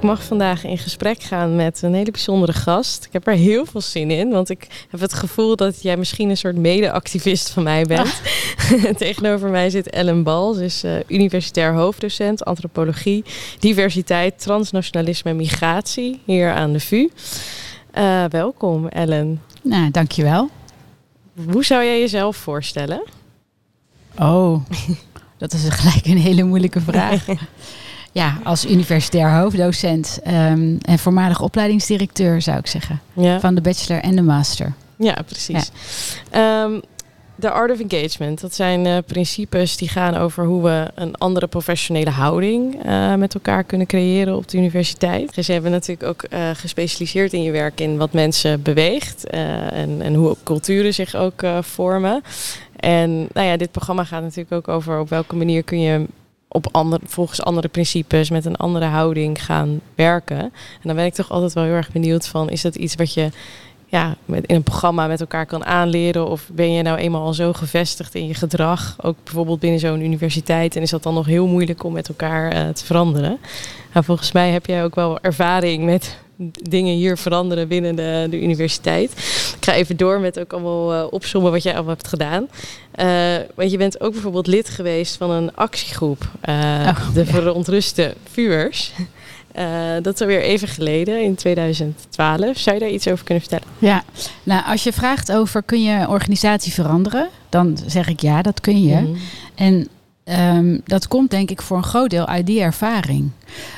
Ik mag vandaag in gesprek gaan met een hele bijzondere gast. Ik heb er heel veel zin in, want ik heb het gevoel dat jij misschien een soort mede-activist van mij bent. Tegenover mij zit Ellen Bal. Ze is uh, universitair hoofddocent antropologie, diversiteit, transnationalisme en migratie hier aan de VU. Uh, welkom, Ellen. Nou, dankjewel. Hoe zou jij jezelf voorstellen? Oh, dat is gelijk een hele moeilijke vraag. Ja, als universitair hoofddocent um, en voormalig opleidingsdirecteur zou ik zeggen. Ja. Van de bachelor en de master. Ja, precies. Ja. Um, de Art of Engagement, dat zijn uh, principes die gaan over hoe we een andere professionele houding uh, met elkaar kunnen creëren op de universiteit. Dus je hebt natuurlijk ook uh, gespecialiseerd in je werk in wat mensen beweegt en, en hoe culturen zich ook vormen. En nou ja, dit programma gaat natuurlijk ook over op welke manier kun je op andere, volgens andere principes, met een andere houding gaan werken. En dan ben ik toch altijd wel heel erg benieuwd van, is dat iets wat je ja, met, in een programma met elkaar kan aanleren? Of ben je nou eenmaal al zo gevestigd in je gedrag, ook bijvoorbeeld binnen zo'n universiteit, en is dat dan nog heel moeilijk om met elkaar uh, te veranderen? Nou, volgens mij heb jij ook wel ervaring met dingen hier veranderen binnen de, de universiteit. Ik ga even door met ook allemaal uh, opzommen wat jij allemaal hebt gedaan. Uh, want je bent ook bijvoorbeeld lid geweest van een actiegroep, uh, oh, de ja. Verontruste Vuurs. Uh, dat is alweer even geleden, in 2012. Zou je daar iets over kunnen vertellen? Ja, nou als je vraagt over kun je een organisatie veranderen, dan zeg ik ja, dat kun je. Mm -hmm. En Um, dat komt denk ik voor een groot deel uit die ervaring.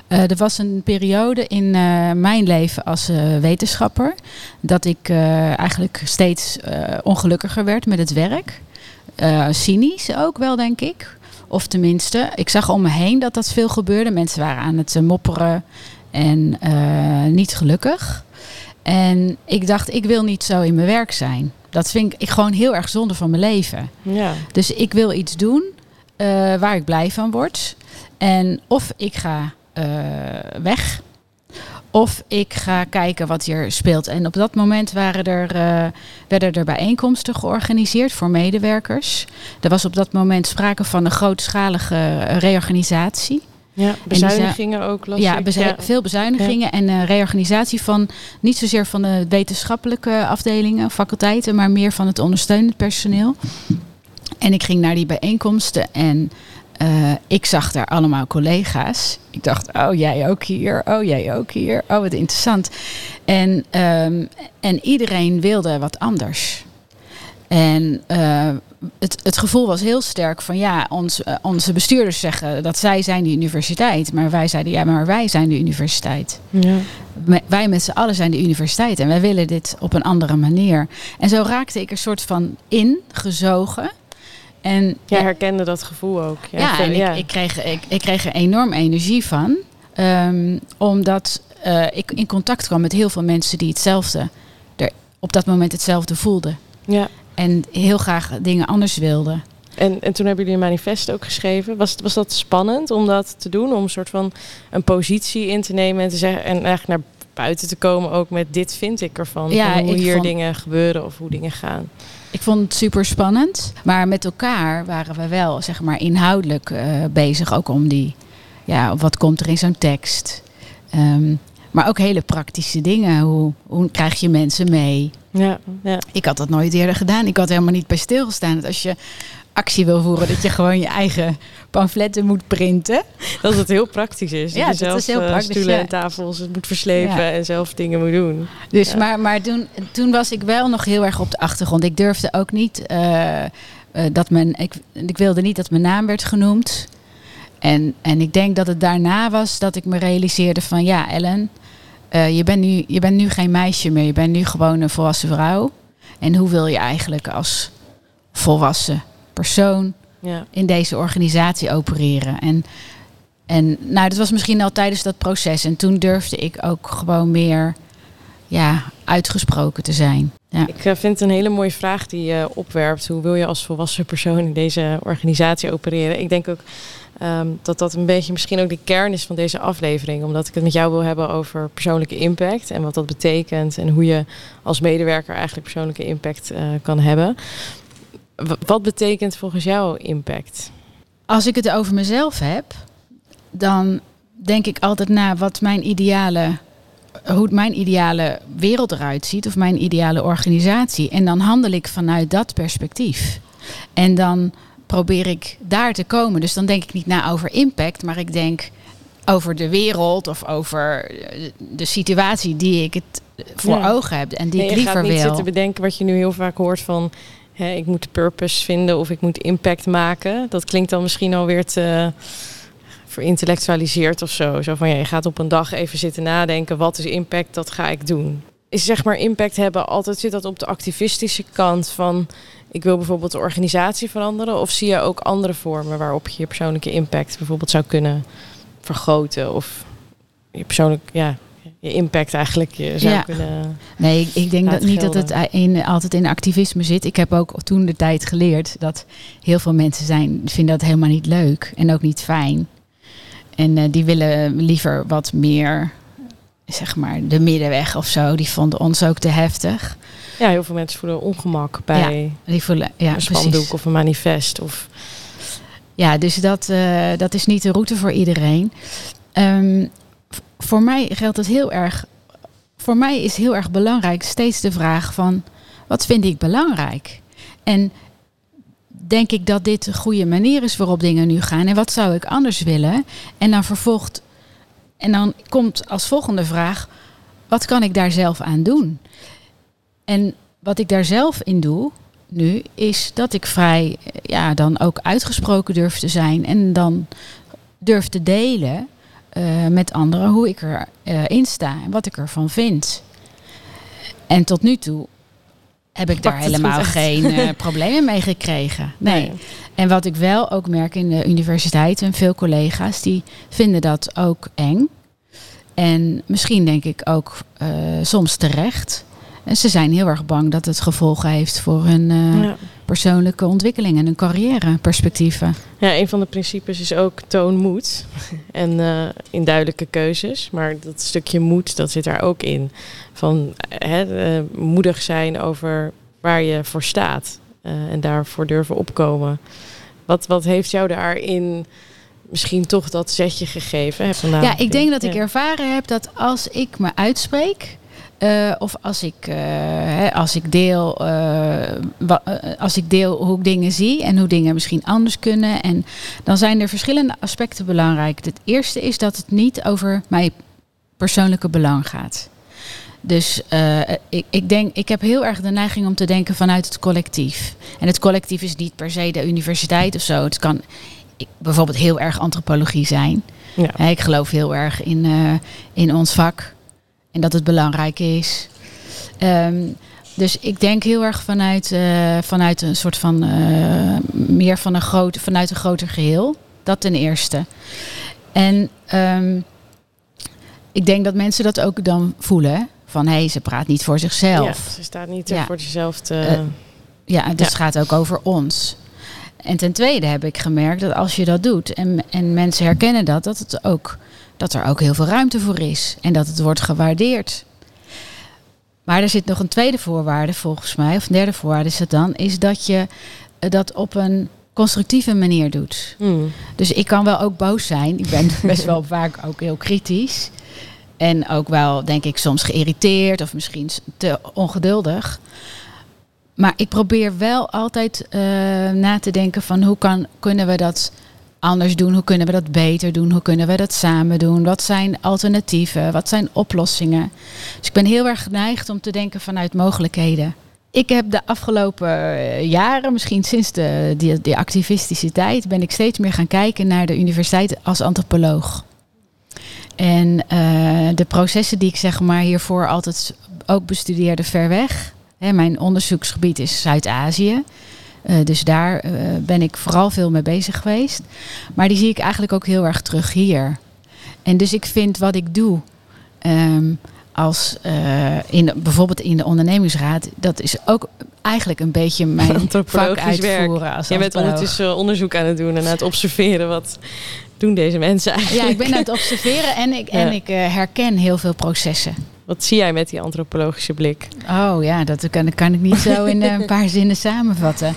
Uh, er was een periode in uh, mijn leven als uh, wetenschapper dat ik eigenlijk steeds ongelukkiger werd met het werk. cynisch ook wel, denk ik. Of tenminste, ik zag om me heen dat dat veel gebeurde. Mensen waren aan het mopperen en niet gelukkig. En ik dacht, ik wil niet zo in mijn werk zijn. Dat vind ik gewoon heel erg zonde van mijn leven. Ja. Dus ik wil iets doen waar ik blij van word. En of ik ga uh, weg. Of ik ga kijken wat hier speelt. En op dat moment waren er, uh, werden er bijeenkomsten georganiseerd voor medewerkers. Er was op dat moment sprake van een grootschalige reorganisatie. Ja, bezuinigingen ook lastig. Ja, bezu ja, veel bezuinigingen ja. en uh, reorganisatie van niet zozeer van de wetenschappelijke afdelingen, faculteiten, maar meer van het ondersteunend personeel. En ik ging naar die bijeenkomsten en uh, ik zag daar allemaal collega's. Ik dacht, oh jij ook hier, oh jij ook hier, oh wat interessant. En, um, en iedereen wilde wat anders. En uh, het, het gevoel was heel sterk van ja, ons, uh, onze bestuurders zeggen dat zij zijn de universiteit. Maar wij zeiden ja, maar wij zijn de universiteit. Ja. Wij met z'n allen zijn de universiteit en wij willen dit op een andere manier. En zo raakte ik er soort van ingezogen. En Jij ja, herkende dat gevoel ook. Ja, ja en ik, ik, kreeg, ik, ik kreeg er enorm energie van. Um, omdat uh, ik in contact kwam met heel veel mensen die hetzelfde, er op dat moment hetzelfde voelden. Ja. En heel graag dingen anders wilden. En, en toen hebben jullie een manifest ook geschreven. Was, was dat spannend om dat te doen? Om een soort van een positie in te nemen en te zeggen en eigenlijk naar buiten te komen ook met dit vind ik ervan. Ja, hoe hier vond... dingen gebeuren of hoe dingen gaan. Ik vond het super spannend. Maar met elkaar waren we wel zeg maar, inhoudelijk uh, bezig. Ook om die, ja, wat komt er in zo'n tekst. Um, maar ook hele praktische dingen. Hoe, hoe krijg je mensen mee? Ja, ja. Ik had dat nooit eerder gedaan. Ik had helemaal niet bij stilgestaan. Dat als je actie wil voeren, dat je gewoon je eigen pamfletten moet printen. Dat het heel praktisch is. Ja, dat, is heel uh, praktisch. Stoelen en tafels moet verslepen ja. en zelf dingen moet doen. Dus, ja. maar, maar toen, toen was ik wel nog heel erg op de achtergrond. Ik durfde ook niet uh, uh, dat men. Ik, ik wilde niet dat mijn naam werd genoemd. En, en ik denk dat het daarna was dat ik me realiseerde van ja, Ellen, je, bent nu, je bent nu geen meisje meer. Je bent nu gewoon een volwassen vrouw. En hoe wil je eigenlijk als volwassen persoon ja. in deze organisatie opereren. En, en nou, dat was misschien al tijdens dat proces. En toen durfde ik ook gewoon meer ja, uitgesproken te zijn. Ja. Ik uh, vind het een hele mooie vraag die je opwerpt. Hoe wil je als volwassen persoon in deze organisatie opereren? Ik denk ook um, dat dat een beetje misschien ook de kern is van deze aflevering. Omdat ik het met jou wil hebben over persoonlijke impact en wat dat betekent. En hoe je als medewerker eigenlijk persoonlijke impact uh, kan hebben. Wat betekent volgens jou impact? Als ik het over mezelf heb, dan, denk ik altijd na wat mijn ideale, hoe mijn ideale wereld eruit ziet of mijn ideale organisatie. En dan handel ik vanuit dat perspectief. En dan probeer ik daar te komen. Dus dan denk ik niet na over impact, maar ik denk over de wereld of over de situatie die ik het voor ogen heb en die nee, ik liever wil. Je gaat niet zitten bedenken wat je nu heel vaak hoort van hè, ik moet purpose vinden of ik moet impact maken. Dat klinkt dan misschien alweer te verintellectualiseerd of zo. Zo van ja, je gaat op een dag even zitten nadenken, wat is impact, dat ga ik doen. Is zeg maar impact hebben altijd zit dat op de activistische kant van ik wil bijvoorbeeld de organisatie veranderen of zie je ook andere vormen waarop je je persoonlijke impact bijvoorbeeld zou kunnen vergroten of je persoonlijk ja, je impact eigenlijk je zou ja. kunnen. Nee, ik, denk dat niet dat het in, altijd in activisme zit. Ik heb ook toen de tijd geleerd dat heel veel mensen zijn, vinden dat helemaal niet leuk en ook niet fijn. En uh, die willen liever wat meer, zeg maar, de middenweg of zo. Die vonden ons ook te heftig. Ja, heel veel mensen voelen ongemak bij ja, die voelen, ja, een spandoek of een manifest. Of... Ja, dus dat, uh, dat is niet de route voor iedereen. Um, voor mij geldt het heel erg. Voor mij is heel erg belangrijk steeds de vraag van wat vind ik belangrijk? En denk ik dat dit de goede manier is waarop dingen nu gaan? En wat zou ik anders willen? En dan vervolgt. En dan komt als volgende vraag: wat kan ik daar zelf aan doen? En wat ik daar zelf in doe nu, is dat ik vrij, ja, dan ook uitgesproken durf te zijn en dan durf te delen uh, met anderen hoe ik erin uh, sta en wat ik ervan vind. En tot nu toe heb ik daar helemaal geen uh, problemen mee gekregen. Nee. nee. En wat ik wel ook merk in de universiteit en veel collega's die vinden dat ook eng. En misschien denk ik ook soms terecht. En ze zijn heel erg bang dat het gevolgen heeft voor hun uh, ja. persoonlijke ontwikkeling en hun carrièreperspectieven. Ja, een van de principes is ook toon moed. en uh, in duidelijke keuzes. Maar dat stukje moed, dat zit daar ook in. Van hè, uh, moedig zijn over waar je voor staat. en daarvoor durven opkomen. Wat, wat heeft jou daarin misschien toch dat zetje gegeven? Heb ja, ik denk dat ik ervaren heb dat als ik me uitspreek uh, of als ik, uh, hè, als, ik deel, uh, als ik deel hoe ik dingen zie en hoe dingen misschien anders kunnen. En dan zijn er verschillende aspecten belangrijk. Het eerste is dat het niet over mijn persoonlijke belang gaat. Dus ik, ik, denk, ik heb heel erg de neiging om te denken vanuit het collectief. En het collectief is niet per se de universiteit of zo. Het kan bijvoorbeeld heel erg antropologie zijn. Ja. ik geloof heel erg in, in ons vak. En dat het belangrijk is. Um, dus ik denk heel erg vanuit, uh, vanuit een soort van uh, meer van een groot, vanuit een groter geheel. Dat ten eerste. En um, ik denk dat mensen dat ook dan voelen. Van hé, hey, ze praat niet voor zichzelf. Ja, ze staat niet ja. voor zichzelf te. Uh, ja, dus het gaat ook over ons. En ten tweede heb ik gemerkt dat als je dat doet en, en mensen herkennen dat, dat het ook dat er ook heel veel ruimte voor is en dat het wordt gewaardeerd. Maar er zit nog een tweede voorwaarde volgens mij, of een derde voorwaarde is het dan, is dat je dat op een constructieve manier doet. Hmm. Dus ik kan wel ook boos zijn. Ik ben best wel vaak ook heel kritisch. En ook wel, denk ik, soms geïrriteerd of misschien te ongeduldig. Maar ik probeer wel altijd uh, na te denken van hoe kan, kunnen we dat anders doen? Hoe kunnen we dat beter doen? Hoe kunnen we dat samen doen? Wat zijn alternatieven? Wat zijn oplossingen? Dus ik ben heel erg geneigd om te denken vanuit mogelijkheden. Ik heb de afgelopen eh, jaren, misschien sinds de, die, activistische tijd, ben ik steeds meer gaan kijken naar de universiteit als antropoloog. En uh, de processen die ik zeg maar hiervoor altijd ook bestudeerde ver weg. Hè, mijn onderzoeksgebied is Zuid-Azië. Uh, dus daar uh, ben ik vooral veel mee bezig geweest. Maar die zie ik eigenlijk ook heel erg terug hier. En dus ik vind wat ik doe, um, als uh, in, bijvoorbeeld in de ondernemingsraad, dat is ook eigenlijk een beetje mijn vak uitvoeren. Werk. Als Je bent ondertussen onderzoek aan het doen en aan het observeren wat doen deze mensen eigenlijk. Ja, ik ben aan het observeren en ik, ja. en ik herken heel veel processen. Wat zie jij met die antropologische blik? Oh ja, dat kan, kan ik niet zo in een paar zinnen samenvatten.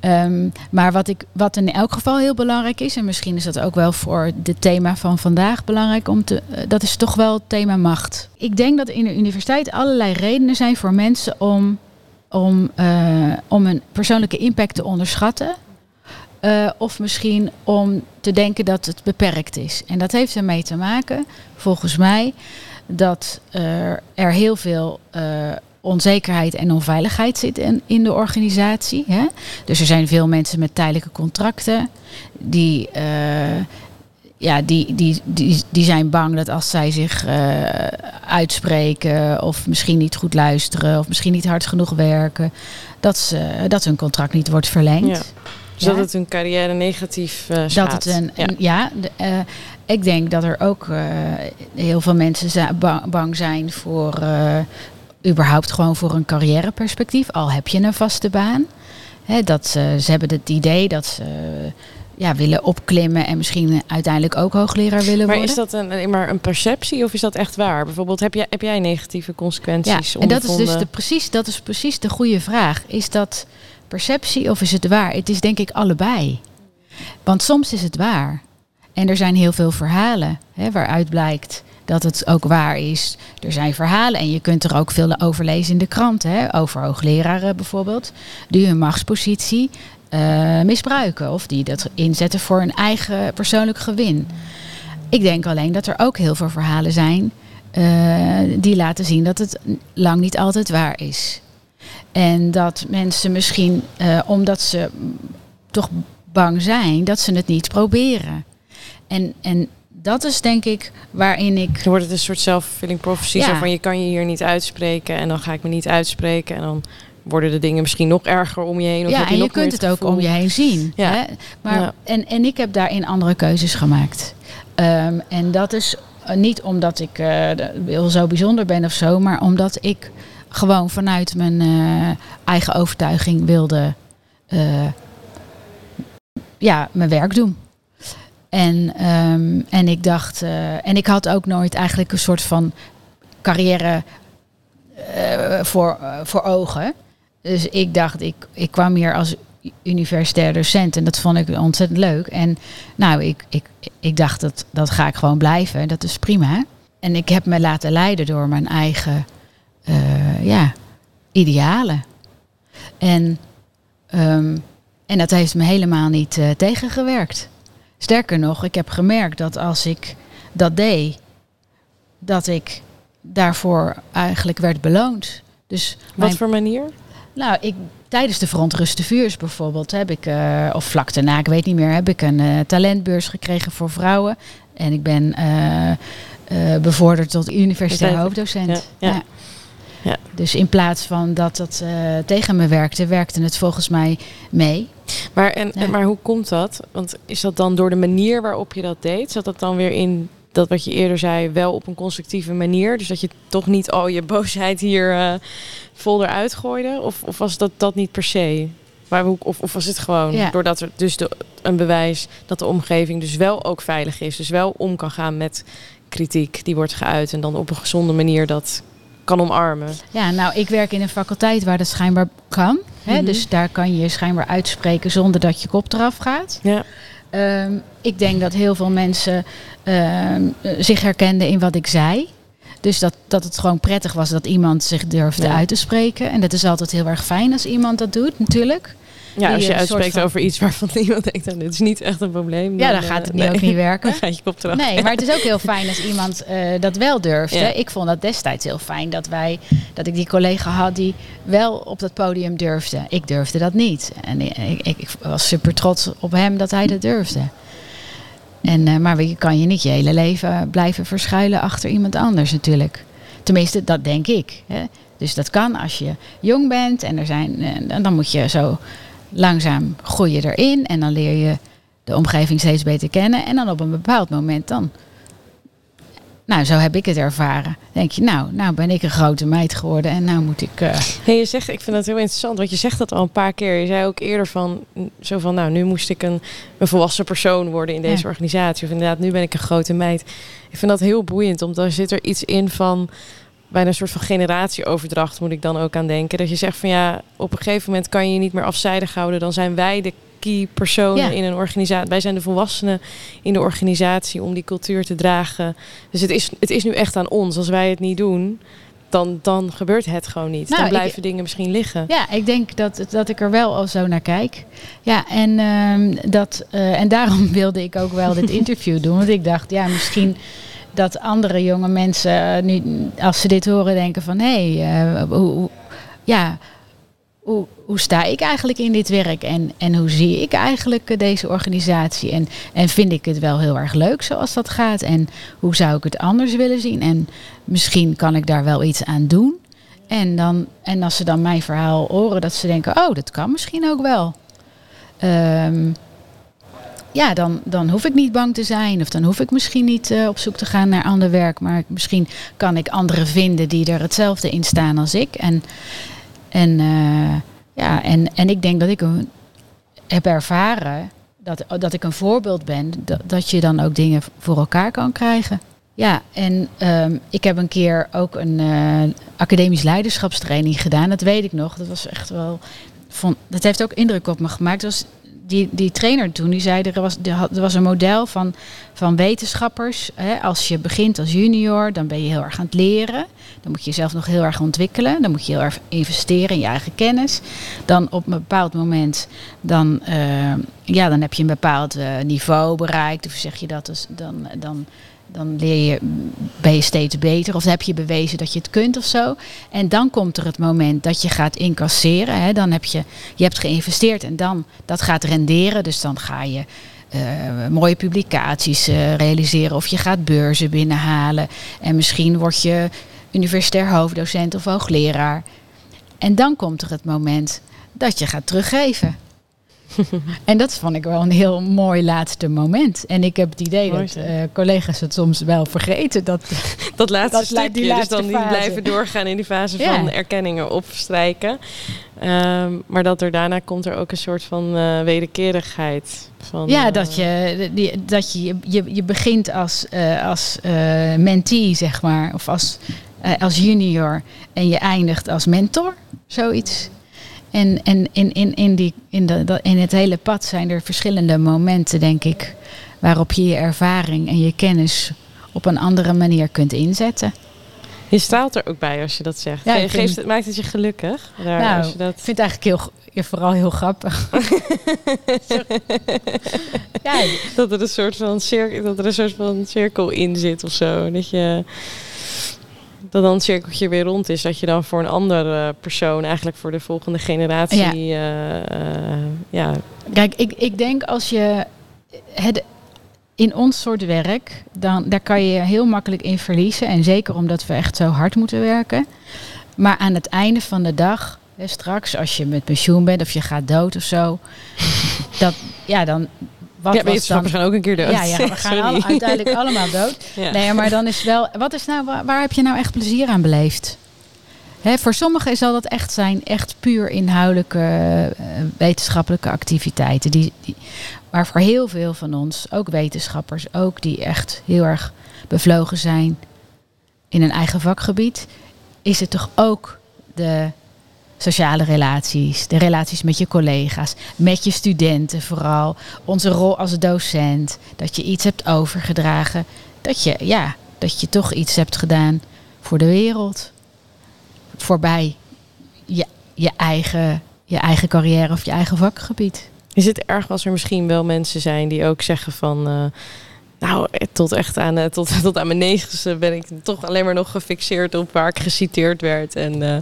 Ehm, maar wat, ik, wat in elk geval heel belangrijk is, en misschien is dat ook wel voor het thema van vandaag belangrijk, om te, eh, dat is toch wel het thema macht. Ik denk dat in de universiteit allerlei redenen zijn voor mensen om, om, uh, om een persoonlijke impact te onderschatten. Uh, of misschien om te denken dat het beperkt is. En dat heeft ermee te maken, volgens mij, dat er heel veel onzekerheid en onveiligheid zit in, in de organisatie. Hè? Dus er zijn veel mensen met tijdelijke contracten die. Uh, ja, die, die, die, die zijn bang dat als zij zich uh, uitspreken of misschien niet goed luisteren of misschien niet hard genoeg werken, dat, ze, dat hun contract niet wordt verlengd. Ja. Dus ja. dat het hun carrière negatief uh, Dat het een, ja, een, ja de, ik denk dat er ook heel veel mensen bang zijn voor überhaupt gewoon voor een carrièreperspectief, al heb je een vaste baan. dat ze, ze hebben het idee dat ze ja, willen opklimmen en misschien uiteindelijk ook hoogleraar willen maar worden. Maar is dat een, maar een perceptie of is dat echt waar? Bijvoorbeeld, heb jij, heb jij negatieve consequenties? Ja, en dat is dus de, precies, dat is precies de goede vraag. Is dat perceptie of is het waar? Het is denk ik allebei. Want soms is het waar. En er zijn heel veel verhalen hè, waaruit blijkt dat het ook waar is. Er zijn verhalen en je kunt er ook veel over lezen in de krant. Hè, over hoogleraren bijvoorbeeld, die hun machtspositie uh, misbruiken. Of die dat inzetten voor een eigen persoonlijk gewin. Ik denk alleen dat er ook heel veel verhalen zijn uh, die laten zien dat het lang niet altijd waar is. En dat mensen misschien, uh, omdat ze toch bang zijn, dat ze het niet proberen. En, en dat is denk ik waarin ik. Dan wordt het een soort self-fulfilling prophecy. Ja. van je kan je hier niet uitspreken en dan ga ik me niet uitspreken. En dan worden de dingen misschien nog erger om je heen. Of ja, je en je kunt het, ook om je heen zien. Ja. Hè? Maar, ja. en, en ik heb daarin andere keuzes gemaakt. Um, en dat is niet omdat ik uh, zo bijzonder ben of zo, maar omdat ik gewoon vanuit mijn uh, eigen overtuiging wilde uh, ja, mijn werk doen. En, um, en ik dacht, uh, en ik had ook nooit eigenlijk een soort van carrière uh, voor, uh, voor ogen. Dus ik dacht, ik, ik kwam hier als universitair docent en dat vond ik ontzettend leuk. En nou, ik, ik, ik dacht, dat, dat ga ik gewoon blijven, dat is prima. En ik heb me laten leiden door mijn eigen ja, idealen. En, um, en dat heeft me helemaal niet tegengewerkt. Sterker nog, ik heb gemerkt dat als ik dat deed, dat ik daarvoor eigenlijk werd beloond. Dus Wat mijn, voor manier? Nou, ik, tijdens de verontruste vuurs bijvoorbeeld heb ik, uh, of vlak daarna, ik weet niet meer, heb ik een uh, talentbeurs gekregen voor vrouwen. En ik ben uh, bevorderd tot universitair hoofddocent. Ja, ja. Ja. Dus in plaats van dat dat tegen me werkte, werkte het volgens mij mee. Maar, en, ja. maar hoe komt dat? Want is dat dan door de manier waarop je dat deed? Zat dat dan weer in dat wat je eerder zei, wel op een constructieve manier? Dus dat je toch niet al je boosheid hier uh, vol eruit gooide? Of, of was dat dat niet per se? Maar hoe, of, of was het gewoon ja. doordat er dus de, een bewijs dat de omgeving dus wel ook veilig is, dus wel om kan gaan met kritiek die wordt geuit en dan op een gezonde manier dat kan omarmen. Ja, nou, ik werk in een faculteit waar dat schijnbaar kan. Hè? Mm -hmm. Dus daar kan je schijnbaar uitspreken zonder dat je kop eraf gaat. Ja. Um, ik denk dat heel veel mensen um, zich herkenden in wat ik zei. Dus dat, dat het gewoon prettig was dat iemand zich durfde ja. uit te spreken. En dat is altijd heel erg fijn als iemand dat doet, natuurlijk. Ja, als je uitspreekt over iets waarvan iemand denkt, nou, dit is niet echt een probleem. Dan, ja, dan gaat het uh, nee. ook niet werken. Dan gaat je kop eraf. Nee, maar het is ook heel fijn als iemand uh, dat wel durfde. Ja. Ik vond dat destijds heel fijn dat wij, dat ik die collega had die wel op dat podium durfde. Ik durfde dat niet. En ik, ik, ik was super trots op hem dat hij dat durfde. En, uh, maar je kan je niet je hele leven blijven verschuilen achter iemand anders natuurlijk. Tenminste, dat denk ik. Hè. Dus dat kan als je jong bent en er zijn, en dan moet je zo langzaam groei je erin en dan leer je de omgeving steeds beter kennen. En dan op een bepaald moment dan. Nou, zo heb ik het ervaren. Denk je, nou, nou ben ik een grote meid geworden en nou moet ik. Uh... Hey, je zegt, ik vind dat heel interessant, want je zegt dat al een paar keer. Je zei ook eerder van, zo van, nou, nu moest ik een, een volwassen persoon worden in deze ja. organisatie. Of inderdaad, nu ben ik een grote meid. Ik vind dat heel boeiend, omdat er zit er iets in van bijna een soort van generatieoverdracht moet ik dan ook aan denken. Dat je zegt van ja, op een gegeven moment kan je je niet meer afzijdig houden. Dan zijn wij de key personen in een organisatie. Wij zijn de volwassenen in de organisatie om die cultuur te dragen. Dus het is, het is nu echt aan ons. Als wij het niet doen, dan, dan gebeurt het gewoon niet. Nou, dan blijven dingen misschien liggen. Ja, ik denk dat, dat ik er wel al zo naar kijk. Ja, en, uh, dat, uh, en daarom wilde ik ook wel dit interview doen. Want ik dacht, ja, misschien dat andere jonge mensen, nu, als ze dit horen, denken van... hé, hey, uh, hoe, ja, hoe, hoe sta ik eigenlijk in dit werk en, en hoe zie ik eigenlijk deze organisatie? En, en vind ik het wel heel erg leuk zoals dat gaat? En hoe zou ik het anders willen zien? En misschien kan ik daar wel iets aan doen. En, dan, en als ze dan mijn verhaal horen, dat ze denken, oh, dat kan misschien ook wel. Um, ja, dan, dan hoef ik niet bang te zijn. Of dan hoef ik misschien niet uh, op zoek te gaan naar ander werk. Maar misschien kan ik anderen vinden die er hetzelfde in staan als ik. En, en, uh, ja, en, en ik denk dat ik heb ervaren dat, dat ik een voorbeeld ben. Dat, dat je dan ook dingen voor elkaar kan krijgen. Ja, en um, ik heb een keer ook een uh, academisch leiderschapstraining gedaan. Dat weet ik nog. Dat was echt wel. Vond, dat heeft ook indruk op me gemaakt. Dat was die, die trainer toen, die zei er was, er was een model van, van wetenschappers. Hè, als je begint als junior, dan ben je heel erg aan het leren. Dan moet je jezelf nog heel erg ontwikkelen. Dan moet je heel erg investeren in je eigen kennis. Dan op een bepaald moment, dan, uh, ja, dan heb je een bepaald uh, niveau bereikt. Of zeg je dat, dus dan, dan dan leer je, ben je steeds beter. Of heb je bewezen dat je het kunt of zo. En dan komt er het moment dat je gaat incasseren. Hè. Dan heb je, je hebt geïnvesteerd en dan dat gaat renderen. Dus dan ga je uh, mooie publicaties uh, realiseren. Of je gaat beurzen binnenhalen. En misschien word je universitair hoofddocent of hoogleraar. En dan komt er het moment dat je gaat teruggeven. en dat vond ik wel een heel mooi laatste moment. En ik heb het idee dat uh, collega's het soms wel vergeten. Dat, dat laatste dat stukje, die laatste dus dan niet blijven doorgaan in die fase ja. van erkenningen opstrijken. Um, maar dat er daarna komt er ook een soort van uh, wederkerigheid. Van, ja, dat je, die, dat je, je, je begint als, uh, als mentee, zeg maar. Of als, als junior. En je eindigt als mentor. Zoiets. En, en in, in, in, die, in, de, in het hele pad zijn er verschillende momenten, denk ik, waarop je je ervaring en je kennis op een andere manier kunt inzetten. Je straalt er ook bij als je dat zegt. Ja, Geeft het, maakt het je gelukkig? Daar, nou, als je dat... ik vind het eigenlijk heel, ja, vooral heel grappig. ja. Dat er een soort van cirkel, dat er een soort van cirkel in zit of zo. Dat je dat dan het cirkeltje weer rond is. Dat je dan voor een andere persoon, eigenlijk voor de volgende generatie. Ja. Uh, ja. Kijk, ik, ik denk als je het. In ons soort werk, dan, daar kan je heel makkelijk in verliezen. En zeker omdat we echt zo hard moeten werken. Maar aan het einde van de dag, hè, straks als je met pensioen bent of je gaat dood of zo. dat, ja, dan, wat ja, wetenschappers dan... gaan ook een keer dood. Ja, ja we gaan alle, uiteindelijk allemaal dood. Ja. Nee, maar dan is wel... Wat is nou, waar, waar heb je nou echt plezier aan beleefd? Hè, voor sommigen zal dat echt zijn, echt puur inhoudelijke uh, wetenschappelijke activiteiten. Die, die, maar voor heel veel van ons, ook wetenschappers, ook die echt heel erg bevlogen zijn in een eigen vakgebied, is het toch ook de sociale relaties, de relaties met je collega's, met je studenten vooral, onze rol als docent, dat je iets hebt overgedragen, dat je, ja, dat je toch iets hebt gedaan voor de wereld, voorbij je, je, eigen, je eigen carrière of je eigen vakgebied. Is het erg als er misschien wel mensen zijn die ook zeggen van... Uh, nou, tot echt aan, eh, tot, tot aan mijn negentigste ben ik toch alleen maar nog gefixeerd op waar ik geciteerd werd en uh,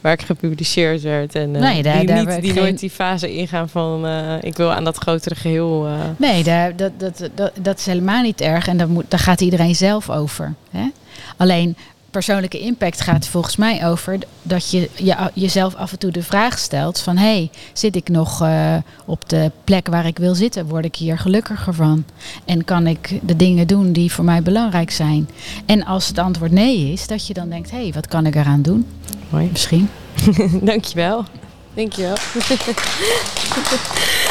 waar ik gepubliceerd werd. En uh, nee, daar, die, daar niet, die geen... nooit die fase ingaan van ik wil aan dat grotere geheel. Nee, daar, dat, dat, dat, dat is helemaal niet erg en daar, moet, daar gaat iedereen zelf over. Hè? Alleen persoonlijke impact gaat volgens mij over dat je, je jezelf af en toe de vraag stelt van hé, hey, zit ik nog uh, op de plek waar ik wil zitten? Word ik hier gelukkiger van? En kan ik de dingen doen die voor mij belangrijk zijn? En als het antwoord nee is, dat je dan denkt, hé, hey, wat kan ik eraan doen? Mooi. Misschien. Dankjewel. Dankjewel.